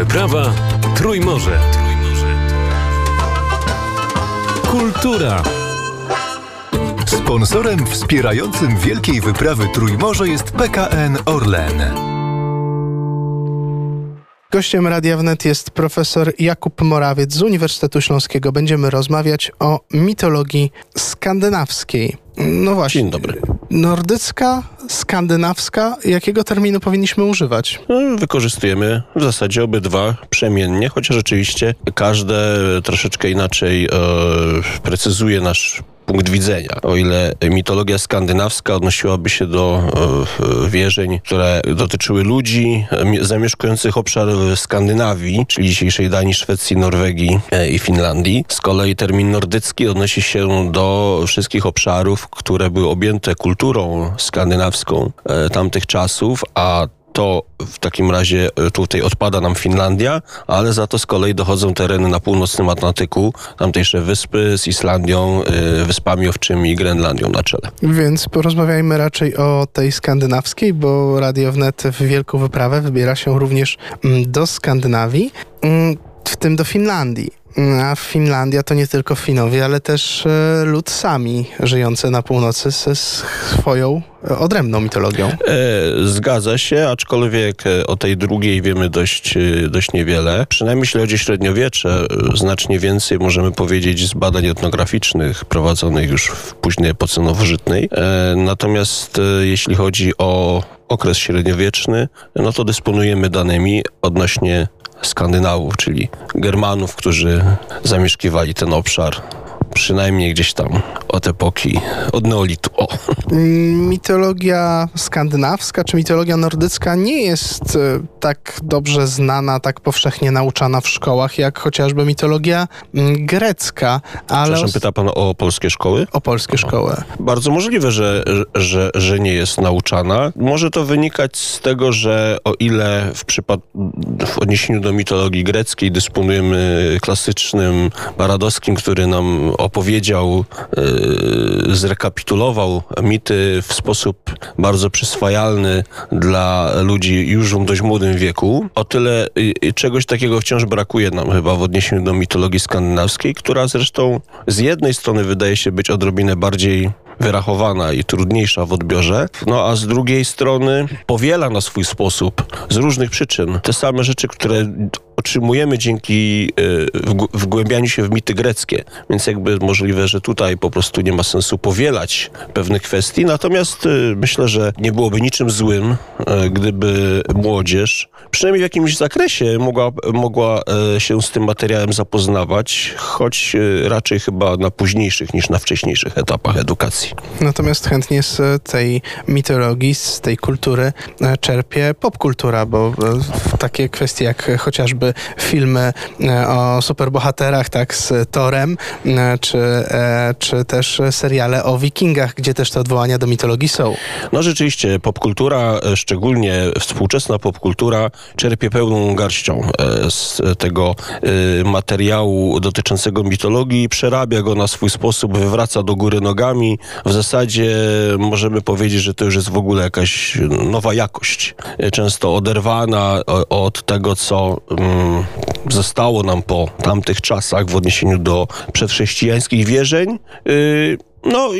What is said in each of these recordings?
Wyprawa Trójmorze. Kultura. Sponsorem wspierającym Wielkiej Wyprawy Trójmorze jest PKN Orlen. Gościem Radia Wnet jest profesor Jakub Morawiec z Uniwersytetu Śląskiego. Będziemy rozmawiać o mitologii skandynawskiej. No właśnie. Dzień dobry. Nordycka, skandynawska, jakiego terminu powinniśmy używać? No, wykorzystujemy w zasadzie obydwa przemiennie, chociaż rzeczywiście każde troszeczkę inaczej e, precyzuje nasz punkt widzenia. O ile mitologia skandynawska odnosiłaby się do e, wierzeń, które dotyczyły ludzi e, zamieszkujących obszar Skandynawii, czyli dzisiejszej Danii, Szwecji, Norwegii e, i Finlandii. Z kolei termin nordycki odnosi się do wszystkich obszarów, które były objęte kulturą skandynawską tamtych czasów, a to w takim razie e, tutaj odpada nam Finlandia, ale za to z kolei dochodzą tereny na północnym Atlantyku, tamtejsze wyspy z Islandią, e, Wyspami Owczymi i Grenlandią na czele. Więc porozmawiajmy raczej o tej skandynawskiej, bo Radio Wnet w wielką wyprawę wybiera się również mm, do Skandynawii, mm, w tym do Finlandii. A Finlandia to nie tylko Finowie, ale też e, lud sami żyjący na północy ze swoją e, odrębną mitologią. E, zgadza się, aczkolwiek o tej drugiej wiemy dość, dość niewiele. Przynajmniej jeśli chodzi o średniowiecze, znacznie więcej możemy powiedzieć z badań etnograficznych prowadzonych już w późnej epoce nowożytnej. Natomiast jeśli chodzi o okres średniowieczny, no to dysponujemy danymi odnośnie Skandynałów, czyli Germanów, którzy zamieszkiwali ten obszar przynajmniej gdzieś tam od epoki, od neolitu. O. Mm, Mitologia skandynawska czy mitologia nordycka nie jest e, tak dobrze znana, tak powszechnie nauczana w szkołach, jak chociażby mitologia mm, grecka, ale Przepraszam, pyta pan o polskie szkoły? o polskie szkoły. Bardzo możliwe, że, że, że nie jest nauczana. Może to wynikać z tego, że o ile w, przypad- w odniesieniu do mitologii greckiej dysponujemy klasycznym Baradowskim, który nam opowiedział, yy, zrekapitulował mity w sposób bardzo przyswajalny dla ludzi już w dość młodym wieku, o tyle yy, czegoś takiego wciąż brakuje nam chyba w odniesieniu do mitologii skandynawskiej, która zresztą z jednej strony wydaje się być odrobinę bardziej wyrachowana i trudniejsza w odbiorze, no a z drugiej strony powiela na swój sposób z różnych przyczyn te same rzeczy, które otrzymujemy dzięki wg- wgłębianiu się w mity greckie. Więc jakby możliwe, że tutaj po prostu nie ma sensu powielać pewnych kwestii. Natomiast y, myślę, że nie byłoby niczym złym, y, gdyby młodzież, przynajmniej w jakimś zakresie, mogła, mogła się z tym materiałem zapoznawać, choć raczej chyba na późniejszych niż na wcześniejszych etapach edukacji. Natomiast chętnie z e, tej mitologii, z tej kultury e, czerpie popkultura, bo e, takie kwestie jak e, chociażby filmy e, o superbohaterach, tak, z Torem, e, czy, e, czy też seriale o wikingach, gdzie też te odwołania do mitologii są. No rzeczywiście, popkultura, szczególnie współczesna popkultura, czerpie pełną garścią z tego materiału dotyczącego mitologii, przerabia go na swój sposób, wywraca do góry nogami. W zasadzie możemy powiedzieć, że to już jest w ogóle jakaś nowa jakość, często oderwana od tego, co mm, zostało nam po tamtych czasach w odniesieniu do przedchrześcijańskich wierzeń. Y, no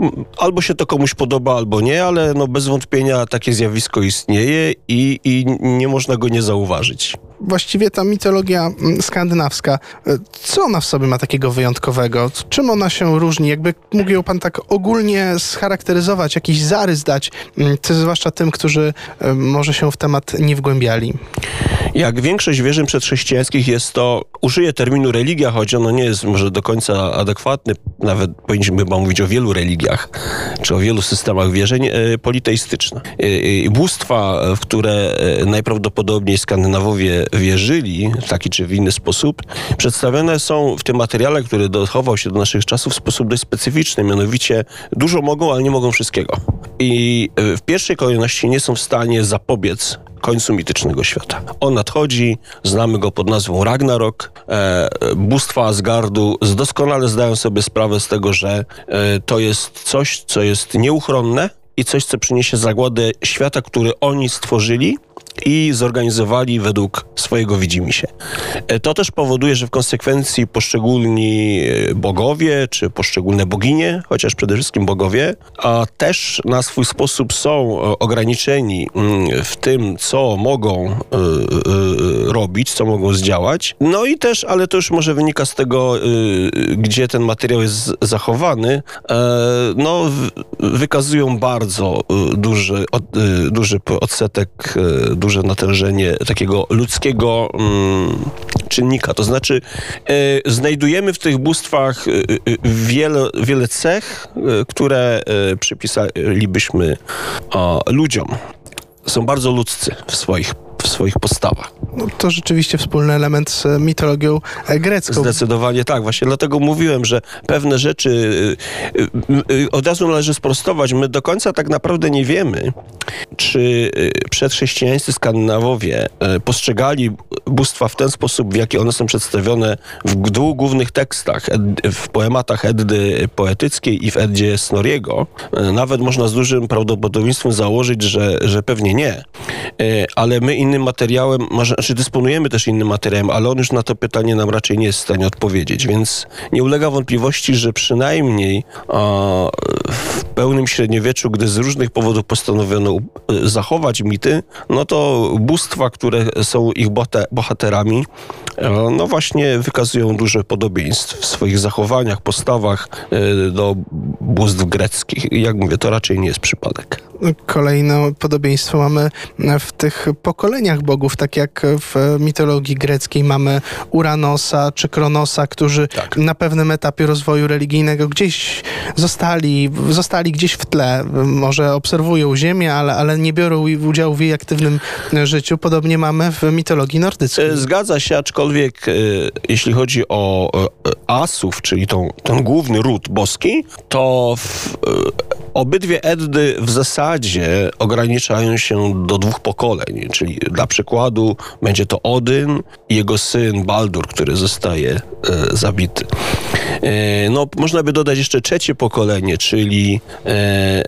mm, albo się to komuś podoba, albo nie, ale no bez wątpienia takie zjawisko istnieje i, i nie można go nie zauważyć. Właściwie ta mitologia mm, skandynawska, e, co ona w sobie ma takiego wyjątkowego? Czym ona się różni? Jakby mógł ją pan tak ogólnie scharakteryzować, jakiś zarys dać, mm, ty, zwłaszcza tym, którzy e, może się w temat nie wgłębiali. Jak większość wierzeń przedchrześcijańskich jest to, użyję terminu religia, choć ono nie jest może do końca adekwatny, nawet powinniśmy chyba mówić o wielu religiach, czy o wielu systemach wierzeń, e, politeistyczne. E, Bóstwa, w które e, najprawdopodobniej Skandynawowie wierzyli w taki czy w inny sposób, przedstawione są w tym materiale, który dochował się do naszych czasów w sposób dość specyficzny, mianowicie dużo mogą, ale nie mogą wszystkiego. I w pierwszej kolejności nie są w stanie zapobiec końcu mitycznego świata. On nadchodzi, znamy go pod nazwą Ragnarok. E, bóstwa Asgardu doskonale zdają sobie sprawę z tego, że e, to jest coś, co jest nieuchronne i coś, co przyniesie zagładę świata, który oni stworzyli i zorganizowali według swojego widzimisię. E, To też powoduje, że w konsekwencji poszczególni e, bogowie, czy poszczególne boginie, chociaż przede wszystkim bogowie, a też na swój sposób są e, ograniczeni mm, w tym, co mogą robić, co mogą zdziałać. No i też, ale to już może wynika z tego, gdzie ten materiał jest zachowany, no wykazują bardzo duży, duży odsetek, duże natężenie takiego ludzkiego mm, czynnika. To znaczy e, znajdujemy w tych bóstwach e, e, wiele, wiele cech, które przypisalibyśmy o, ludziom. Są bardzo ludzcy w swoich, w swoich postawach. No, to rzeczywiście wspólny element z mitologią e, grecką. Zdecydowanie tak. Właśnie dlatego mówiłem, że pewne rzeczy y, y, y, od razu należy sprostować. My do końca tak naprawdę nie wiemy, czy przedchrześcijańscy Skandynawowie postrzegali bóstwa w ten sposób, w jaki one są przedstawione w dwóch głównych tekstach, w poematach Eddy poetyckiej i w Eddzie Snoriego. Nawet można z dużym prawdopodobieństwem założyć, że, że pewnie nie. Ale my innym materiałem, znaczy dysponujemy też innym materiałem, ale on już na to pytanie nam raczej nie jest w stanie odpowiedzieć, więc nie ulega wątpliwości, że przynajmniej w pełnym średniowieczu, gdy z różnych powodów postanowiono u- zachować mity, no to bóstwa, które są ich bohaterami, e, no właśnie wykazują duże podobieństw w swoich zachowaniach, postawach e, do bóstw greckich. Jak mówię, to raczej nie jest przypadek. Kolejne podobieństwo mamy w tych pokoleniach bogów, tak jak w mitologii greckiej mamy Uranosa czy Kronosa, którzy Tak. na pewnym etapie rozwoju religijnego gdzieś zostali, zostali gdzieś w tle. Może obserwują Ziemię, ale, ale nie biorą udziału w jej aktywnym życiu. Podobnie mamy w mitologii nordyckiej. E, Zgadza się, aczkolwiek e, jeśli chodzi o e, asów, czyli tą, ten główny ród boski, to w, obydwie Eddy w zasadzie ograniczają się do dwóch pokoleń, czyli dla przykładu będzie to Odyn i jego syn Baldur, który zostaje e, zabity. E, no, można by dodać jeszcze trzecie pokolenie, czyli e, e,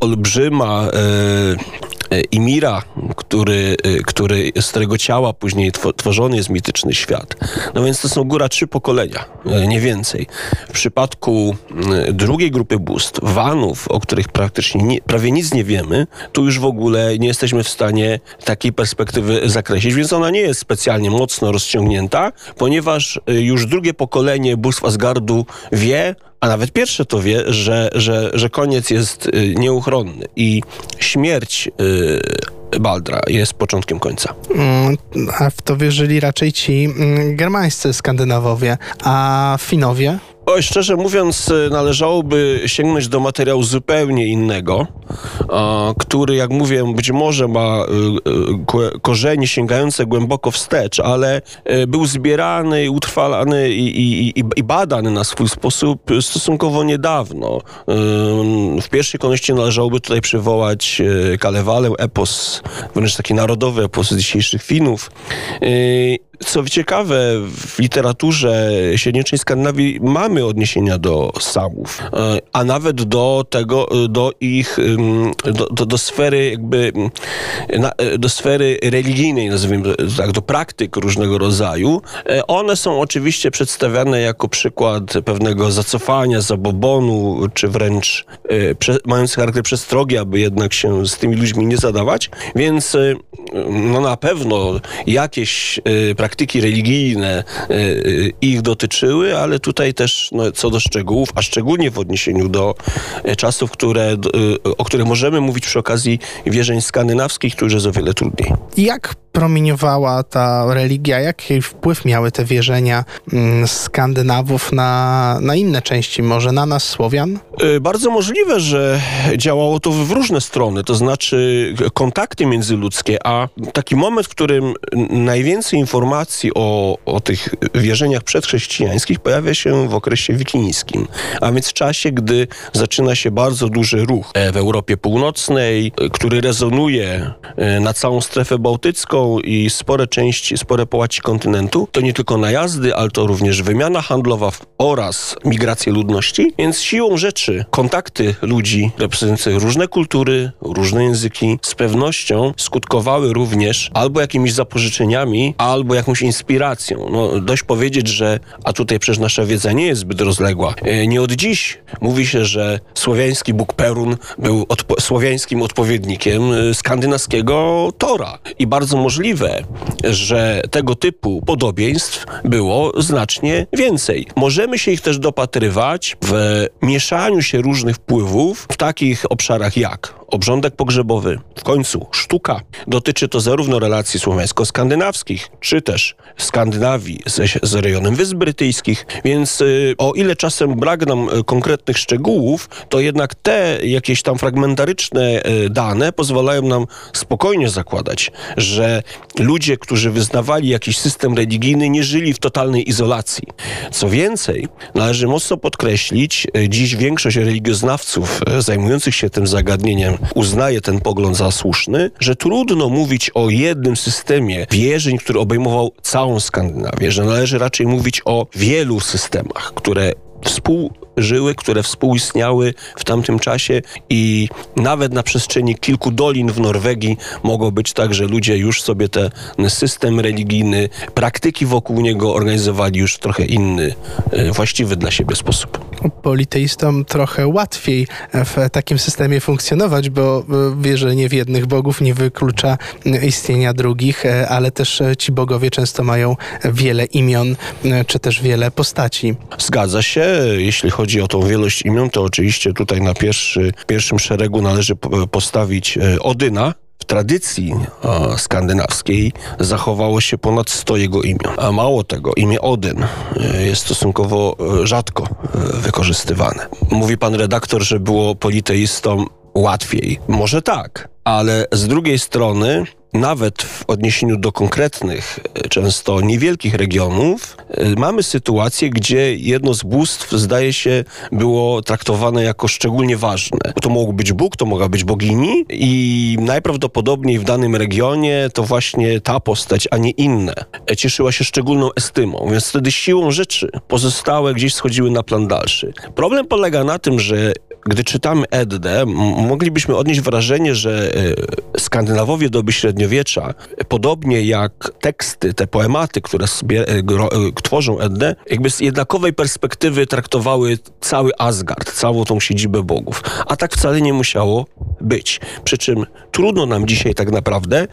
olbrzyma e, e, Imira, który, e, który, z którego ciała później two, tworzony jest mityczny świat. No więc to są góra trzy pokolenia, e, nie więcej. W przypadku e, drugiej grupy bóstw, Wanów, o których praktycznie nie, prawie nic nie wiemy, tu już w ogóle nie jesteśmy w stanie takiej perspektywy zakreślić, więc ona nie jest specjalnie mocno rozciągnięta, ponieważ e, już drugie pokolenie bóstw Asgardu wie, a nawet pierwsze to wie, że, że, że koniec jest y, nieuchronny i śmierć y, Baldra jest początkiem końca. Mm, A w to wierzyli raczej ci mm, germańscy Skandynawowie, a Finowie? Oj, szczerze mówiąc, y, należałoby sięgnąć do materiału zupełnie innego, który, jak mówię, być może ma y, kłe- korzenie sięgające głęboko wstecz, ale był zbierany, utrwalany i, i, i, badany na swój sposób stosunkowo niedawno. W pierwszej kolejności należałoby tutaj przywołać Kalewalę, epos, wręcz taki narodowy epos dzisiejszych Finów. Y, Co ciekawe, w literaturze średniowiecznej Skandynawii mamy odniesienia do Samów, a nawet do tego, do ich, do, do, do sfery jakby, e, do sfery religijnej, nazwijmy tak, do praktyk różnego rodzaju. E, One są oczywiście przedstawiane jako przykład pewnego zacofania, zabobonu, czy wręcz prze, mając charakter przestrogi, aby jednak się z tymi ludźmi nie zadawać, więc e, no na pewno jakieś e, praktyki religijne e, e, ich dotyczyły, ale tutaj też no, co do szczegółów, a szczególnie w odniesieniu do e, czasów, które, o których możemy mówić przy okazji wierzeń skandynawskich, już jest o wiele trudniej. Jak promieniowała ta religia, jaki wpływ miały te wierzenia mm, Skandynawów na, na inne części, może na nas, Słowian? Y, Bardzo możliwe, że działało to w różne strony, to znaczy kontakty międzyludzkie, a taki moment, w którym najwięcej informacji o, o tych wierzeniach przedchrześcijańskich pojawia się w okresie wikińskim, a więc w czasie, gdy zaczyna się bardzo duży ruch e, w Europie Północnej, e, który rezonuje e, na całą strefę bałtycką, I spore części, spore połaci kontynentu, to nie tylko najazdy, ale to również wymiana handlowa oraz migracje ludności, więc siłą rzeczy kontakty ludzi reprezentujących różne kultury, różne języki z pewnością skutkowały również albo jakimiś zapożyczeniami, albo jakąś inspiracją. No, dość powiedzieć, że, a tutaj przecież nasza wiedza nie jest zbyt rozległa, e, nie od dziś mówi się, że słowiański Bóg Perun był odpo- słowiańskim odpowiednikiem e, skandynawskiego Tora. I bardzo możliwe, że tego typu podobieństw było znacznie więcej. Możemy się ich też dopatrywać w mieszaniu się różnych wpływów w takich obszarach jak obrządek pogrzebowy, w końcu sztuka. Dotyczy to zarówno relacji słowiańsko-skandynawskich, czy też Skandynawii z, z rejonem Wysp Brytyjskich, więc y, o ile czasem brak nam y, konkretnych szczegółów, to jednak te jakieś tam fragmentaryczne y, dane pozwalają nam spokojnie zakładać, że ludzie, którzy wyznawali jakiś system religijny, nie żyli w totalnej izolacji. Co więcej, należy mocno podkreślić, y, dziś większość religioznawców y, zajmujących się tym zagadnieniem uznaje ten pogląd za słuszny, że trudno mówić o jednym systemie wierzeń, który obejmował całą Skandynawię, że należy raczej mówić o wielu systemach, które współżyły, które współistniały w tamtym czasie i nawet na przestrzeni kilku dolin w Norwegii mogło być tak, że ludzie już sobie ten system religijny, praktyki wokół niego organizowali już w trochę inny, e, właściwy dla siebie sposób. Politeistom trochę łatwiej w takim systemie funkcjonować, bo e, wierzenie w jednych bogów nie wyklucza istnienia drugich, e, ale też ci bogowie często mają wiele imion, czy też wiele postaci. Zgadza się. Jeśli chodzi o tą wielość imion, to oczywiście tutaj na pierwszy, pierwszym szeregu należy po- postawić e, Odyna. W tradycji e, skandynawskiej zachowało się ponad 100 jego imion. A mało tego, imię Odyn e, jest stosunkowo rzadko wykorzystywane. Mówi pan redaktor, że było politeistom łatwiej. Może tak, ale z drugiej strony nawet w odniesieniu do konkretnych, e, często niewielkich regionów, e, mamy sytuację, gdzie jedno z bóstw zdaje się było traktowane jako szczególnie ważne. To mógł być Bóg, to mogła być bogini i najprawdopodobniej w danym regionie to właśnie ta postać, a nie inne, e, cieszyła się szczególną estymą, więc wtedy siłą rzeczy pozostałe gdzieś schodziły na plan dalszy. Problem polega na tym, że gdy czytamy Eddę, moglibyśmy odnieść wrażenie, że e, Skandynawowie doby średniowiecza, podobnie jak teksty, te poematy, które sobie, e, e, tworzą Eddę, jakby z jednakowej perspektywy traktowały cały Asgard, całą tą siedzibę bogów. A tak wcale nie musiało być. Przy czym trudno nam dzisiaj tak naprawdę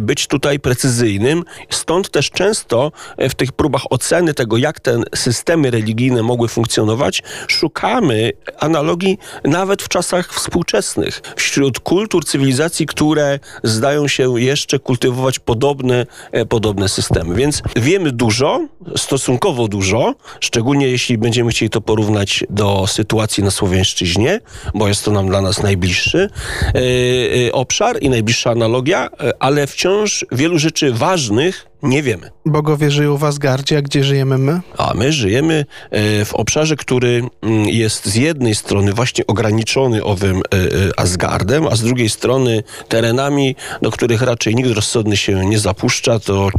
być tutaj precyzyjnym, stąd też często w tych próbach oceny tego, jak te systemy religijne mogły funkcjonować, szukamy analogii nawet w czasach współczesnych, wśród kultur, cywilizacji, które zdają się jeszcze kultywować podobne, e, podobne systemy. Więc wiemy dużo, stosunkowo dużo, szczególnie jeśli będziemy chcieli to porównać do sytuacji na Słowiańszczyźnie, bo jest to nam dla nas najbliższy e, e, obszar i najbliższa analogia, ale wciąż wielu rzeczy ważnych nie wiemy. Bogowie żyją w Asgardzie, a gdzie żyjemy my? A my żyjemy e, w obszarze, który mm, jest z jednej strony właśnie ograniczony owym e, e, Asgardem, a z drugiej strony terenami, do których raczej nikt rozsądny się nie zapuszcza. To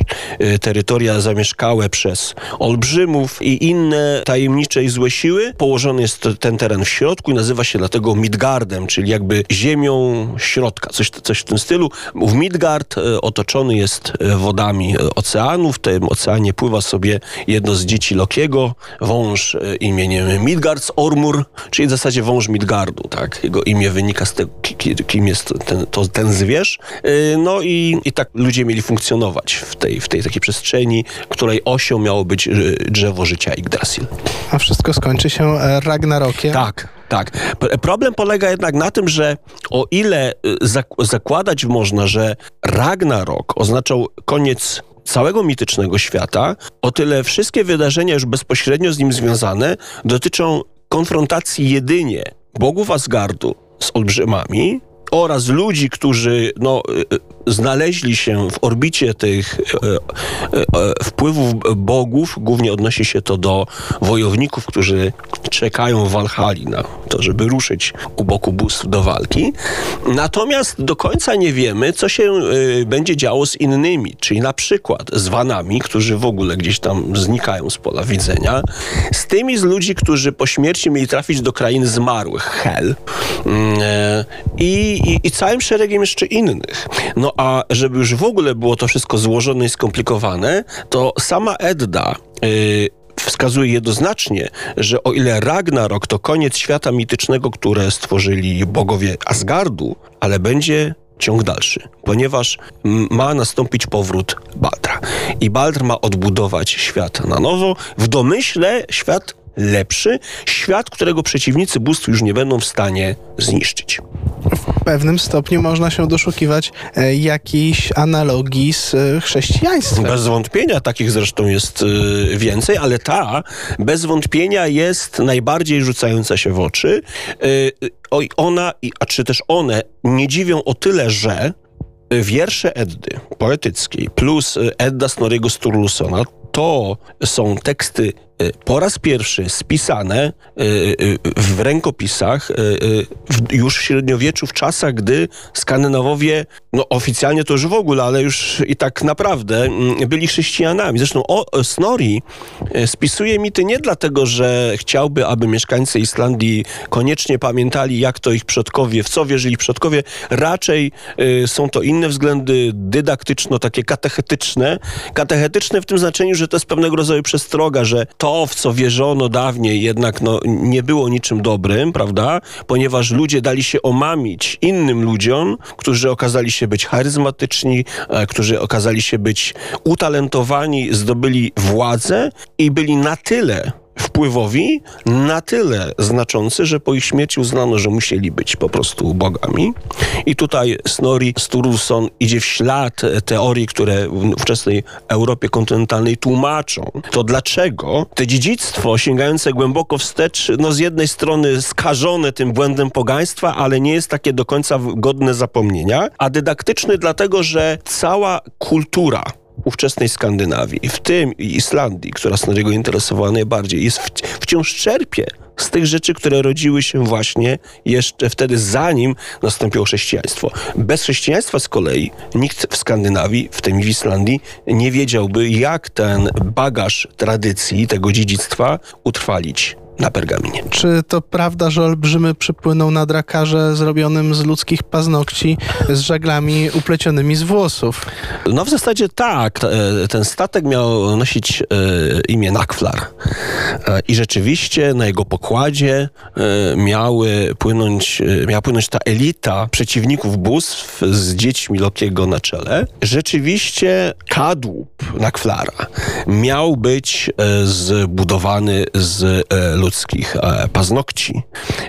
terytoria zamieszkałe przez olbrzymów i inne tajemnicze i złe siły. Położony jest ten teren w środku i nazywa się dlatego Midgardem, czyli jakby ziemią środka, coś, coś w tym stylu. W Midgard otoczony jest wodami oceanu. W tym oceanie pływa sobie jedno z dzieci Lokiego, wąż e, imieniem Midgards Ormur, czyli w zasadzie wąż Midgardu, tak? Jego imię wynika z tego, ki- ki- kim jest ten, to, ten zwierz. E, No i, i tak ludzie mieli funkcjonować w tej, w tej takiej przestrzeni, której osią miało być e, drzewo życia Yggdrasil. A wszystko skończy się Ragnarokiem. Tak, tak. Problem polega jednak na tym, że o ile zak- zakładać można, że Ragnarok oznaczał koniec całego mitycznego świata, o tyle wszystkie wydarzenia już bezpośrednio z nim związane dotyczą konfrontacji jedynie bogów Asgardu z olbrzymami, oraz ludzi, którzy no, y, znaleźli się w orbicie tych e, e, e, wpływów bogów, głównie odnosi się to do wojowników, którzy czekają w Walhali na to, żeby ruszyć u boku bóstw do walki. Natomiast do końca nie wiemy, co się y, będzie działo z innymi, czyli na przykład z Wanami, którzy w ogóle gdzieś tam znikają z pola widzenia, z tymi z ludzi, którzy po śmierci mieli trafić do krainy zmarłych, Hel, mm, i, i, i całym szeregiem jeszcze innych. No a żeby już w ogóle było to wszystko złożone i skomplikowane, to sama Edda y, wskazuje jednoznacznie, że o ile Ragnarok to koniec świata mitycznego, które stworzyli bogowie Asgardu, ale będzie ciąg dalszy, ponieważ ma nastąpić powrót Baldra. I Baldr ma odbudować świat na nowo, w domyśle świat lepszy, świat, którego przeciwnicy bóstw już nie będą w stanie zniszczyć. W pewnym stopniu można się doszukiwać e, jakiejś analogii z e, chrześcijaństwem. Bez wątpienia takich zresztą jest y, więcej, ale ta bez wątpienia jest najbardziej rzucająca się w oczy. Y, oj, ona, a czy też one nie dziwią o tyle, że wiersze Eddy poetyckiej plus y, Edda Snorriego Sturlusona to są teksty po raz pierwszy spisane y, y, w rękopisach y, y, już w średniowieczu, w czasach, gdy Skandynawowie, no oficjalnie to już w ogóle, ale już i tak naprawdę mm, byli chrześcijanami. Zresztą o, Snorri y, spisuje mity nie dlatego, że chciałby, aby mieszkańcy Islandii koniecznie pamiętali, jak to ich przodkowie, w co wierzyli przodkowie. Raczej y, są to inne względy dydaktyczno, takie katechetyczne. Katechetyczne w tym znaczeniu, że to jest pewnego rodzaju przestroga, że to, w co wierzono dawniej, jednak no, nie było niczym dobrym, prawda? Ponieważ ludzie dali się omamić innym ludziom, którzy okazali się być charyzmatyczni, e, którzy okazali się być utalentowani, zdobyli władzę i byli na tyle wpływowi, na tyle znaczący, że po ich śmierci uznano, że musieli być po prostu bogami. I tutaj Snorri Sturluson idzie w ślad teorii, które w wczesnej Europie kontynentalnej tłumaczą to, dlaczego te dziedzictwo sięgające głęboko wstecz, no z jednej strony skażone tym błędem pogaństwa, ale nie jest takie do końca godne zapomnienia, a dydaktyczny dlatego, że cała kultura ówczesnej Skandynawii, w tym i Islandii, która Snorriego interesowała najbardziej, jest wciąż czerpie z tych rzeczy, które rodziły się właśnie jeszcze wtedy, zanim nastąpiło chrześcijaństwo. Bez chrześcijaństwa z kolei nikt w Skandynawii, w tym w Islandii, nie wiedziałby, jak ten bagaż tradycji, tego dziedzictwa utrwalić na pergaminie. Czy to prawda, że olbrzymy przypłynął na drakarze zrobionym z ludzkich paznokci z żaglami uplecionymi z włosów? No w zasadzie tak. E, Ten statek miał nosić e, imię Nakflar. E, I rzeczywiście na jego pokładzie miały płynąć, miała płynąć ta elita przeciwników bóstw z dziećmi Lokiego na czele. Rzeczywiście kadłub Nakflara miał być zbudowany z e, ludzkich e, paznokci.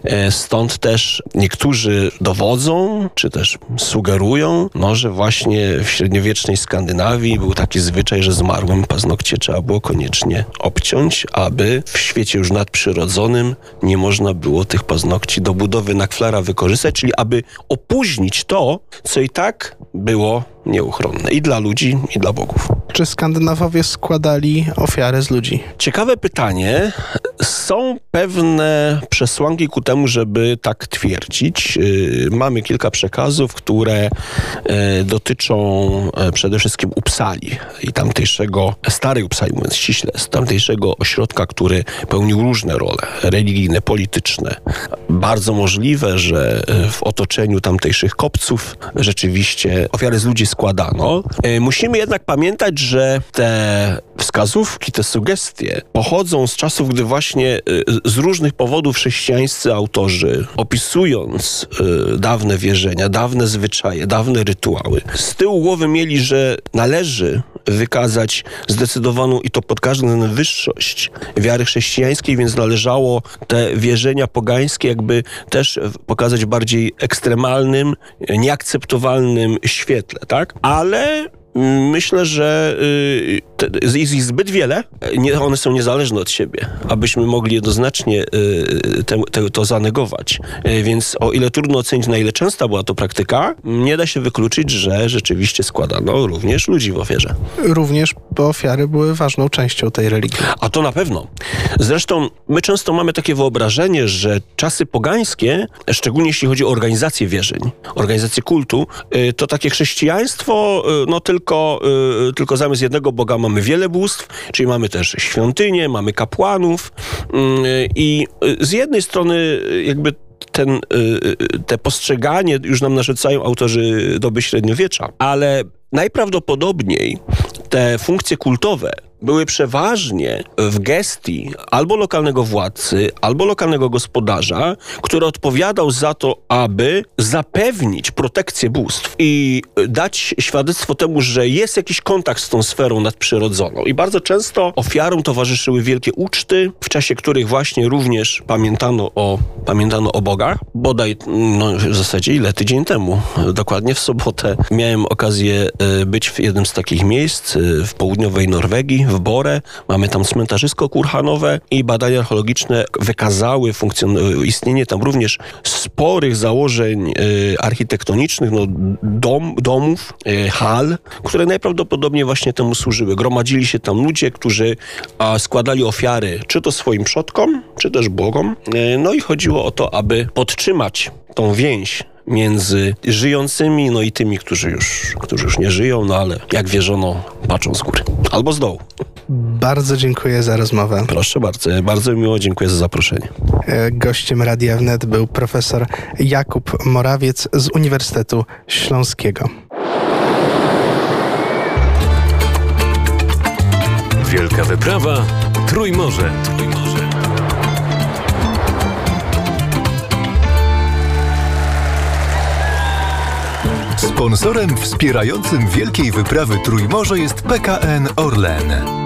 E, Stąd też niektórzy dowodzą, czy też sugerują, no, że właśnie w średniowiecznej Skandynawii był taki zwyczaj, że zmarłym paznokcie trzeba było koniecznie obciąć, aby w świecie już nadprzyrodzonym nie można było tych paznokci do budowy nakflara wykorzystać, czyli aby opóźnić to, co i tak było nieuchronne i dla ludzi, i dla bogów. Czy Skandynawowie składali ofiary z ludzi? Ciekawe pytanie. Są pewne przesłanki ku temu, żeby tak twierdzić. Yy, Mamy kilka przekazów, które e, dotyczą e, przede wszystkim Upsali i tamtejszego, starej Upsali mówiąc ściśle, z tamtejszego ośrodka, który pełnił różne role religijne, polityczne. Bardzo możliwe, że w otoczeniu tamtejszych kopców rzeczywiście ofiary z ludzi składano. E, Musimy jednak pamiętać, że te wskazówki, te sugestie pochodzą z czasów, gdy właśnie e, z różnych powodów chrześcijańscy autorzy, opisując e, dawne wierzenia, dawne zwyczaje, dawne rytuały, z tyłu głowy mieli, że należy wykazać zdecydowaną i to pod każdym wyższość wiary chrześcijańskiej, więc należało te wierzenia pogańskie jakby też pokazać w bardziej ekstremalnym, nieakceptowalnym świetle, tak? Ale Myślę, że y, jest ich zbyt wiele, nie, one są niezależne od siebie, abyśmy mogli jednoznacznie y, te, te, to zanegować. Y, Więc o ile trudno ocenić, na ile częsta była to praktyka, nie da się wykluczyć, że rzeczywiście składano również ludzi w ofierze. Również, bo ofiary były ważną częścią tej religii. A to na pewno. Zresztą my często mamy takie wyobrażenie, że czasy pogańskie, szczególnie jeśli chodzi o organizację wierzeń, organizację kultu, y, to takie chrześcijaństwo, y, no tylko, y, tylko zamiast jednego Boga mamy wiele bóstw, czyli mamy też świątynię, mamy kapłanów y, i y, z jednej strony jakby ten, te postrzeganie już nam narzucają autorzy doby średniowiecza, ale najprawdopodobniej te funkcje kultowe były przeważnie w gestii albo lokalnego władcy, albo lokalnego gospodarza, który odpowiadał za to, aby zapewnić protekcję bóstw i dać świadectwo temu, że jest jakiś kontakt z tą sferą nadprzyrodzoną. I bardzo często ofiarom towarzyszyły wielkie uczty, w czasie których właśnie również pamiętano o, pamiętano o bogach. Bodaj, no w zasadzie ile? Tydzień temu, dokładnie w sobotę, miałem okazję e, być w jednym z takich miejsc e, w południowej Norwegii, w Bore. Mamy tam cmentarzysko kurhanowe i badania archeologiczne wykazały funkcjon- istnienie tam również sporych założeń e, architektonicznych, no, dom, domów, e, hal, które najprawdopodobniej właśnie temu służyły. Gromadzili się tam ludzie, którzy składali ofiary czy to swoim przodkom, czy też bogom. E, no i chodziło o to, aby podtrzymać tą więź między żyjącymi, no i tymi, którzy już, którzy już nie żyją, no ale jak wierzono, patrzą z góry. Albo z dołu. Bardzo dziękuję za rozmowę. Proszę bardzo, bardzo miło, dziękuję za zaproszenie. E, Gościem Radia Wnet był profesor Jakub Morawiec z Uniwersytetu Śląskiego. Wielka wyprawa Trójmorze. Trójmorze. Sponsorem wspierającym Wielkiej Wyprawy Trójmorze jest PKN Orlen.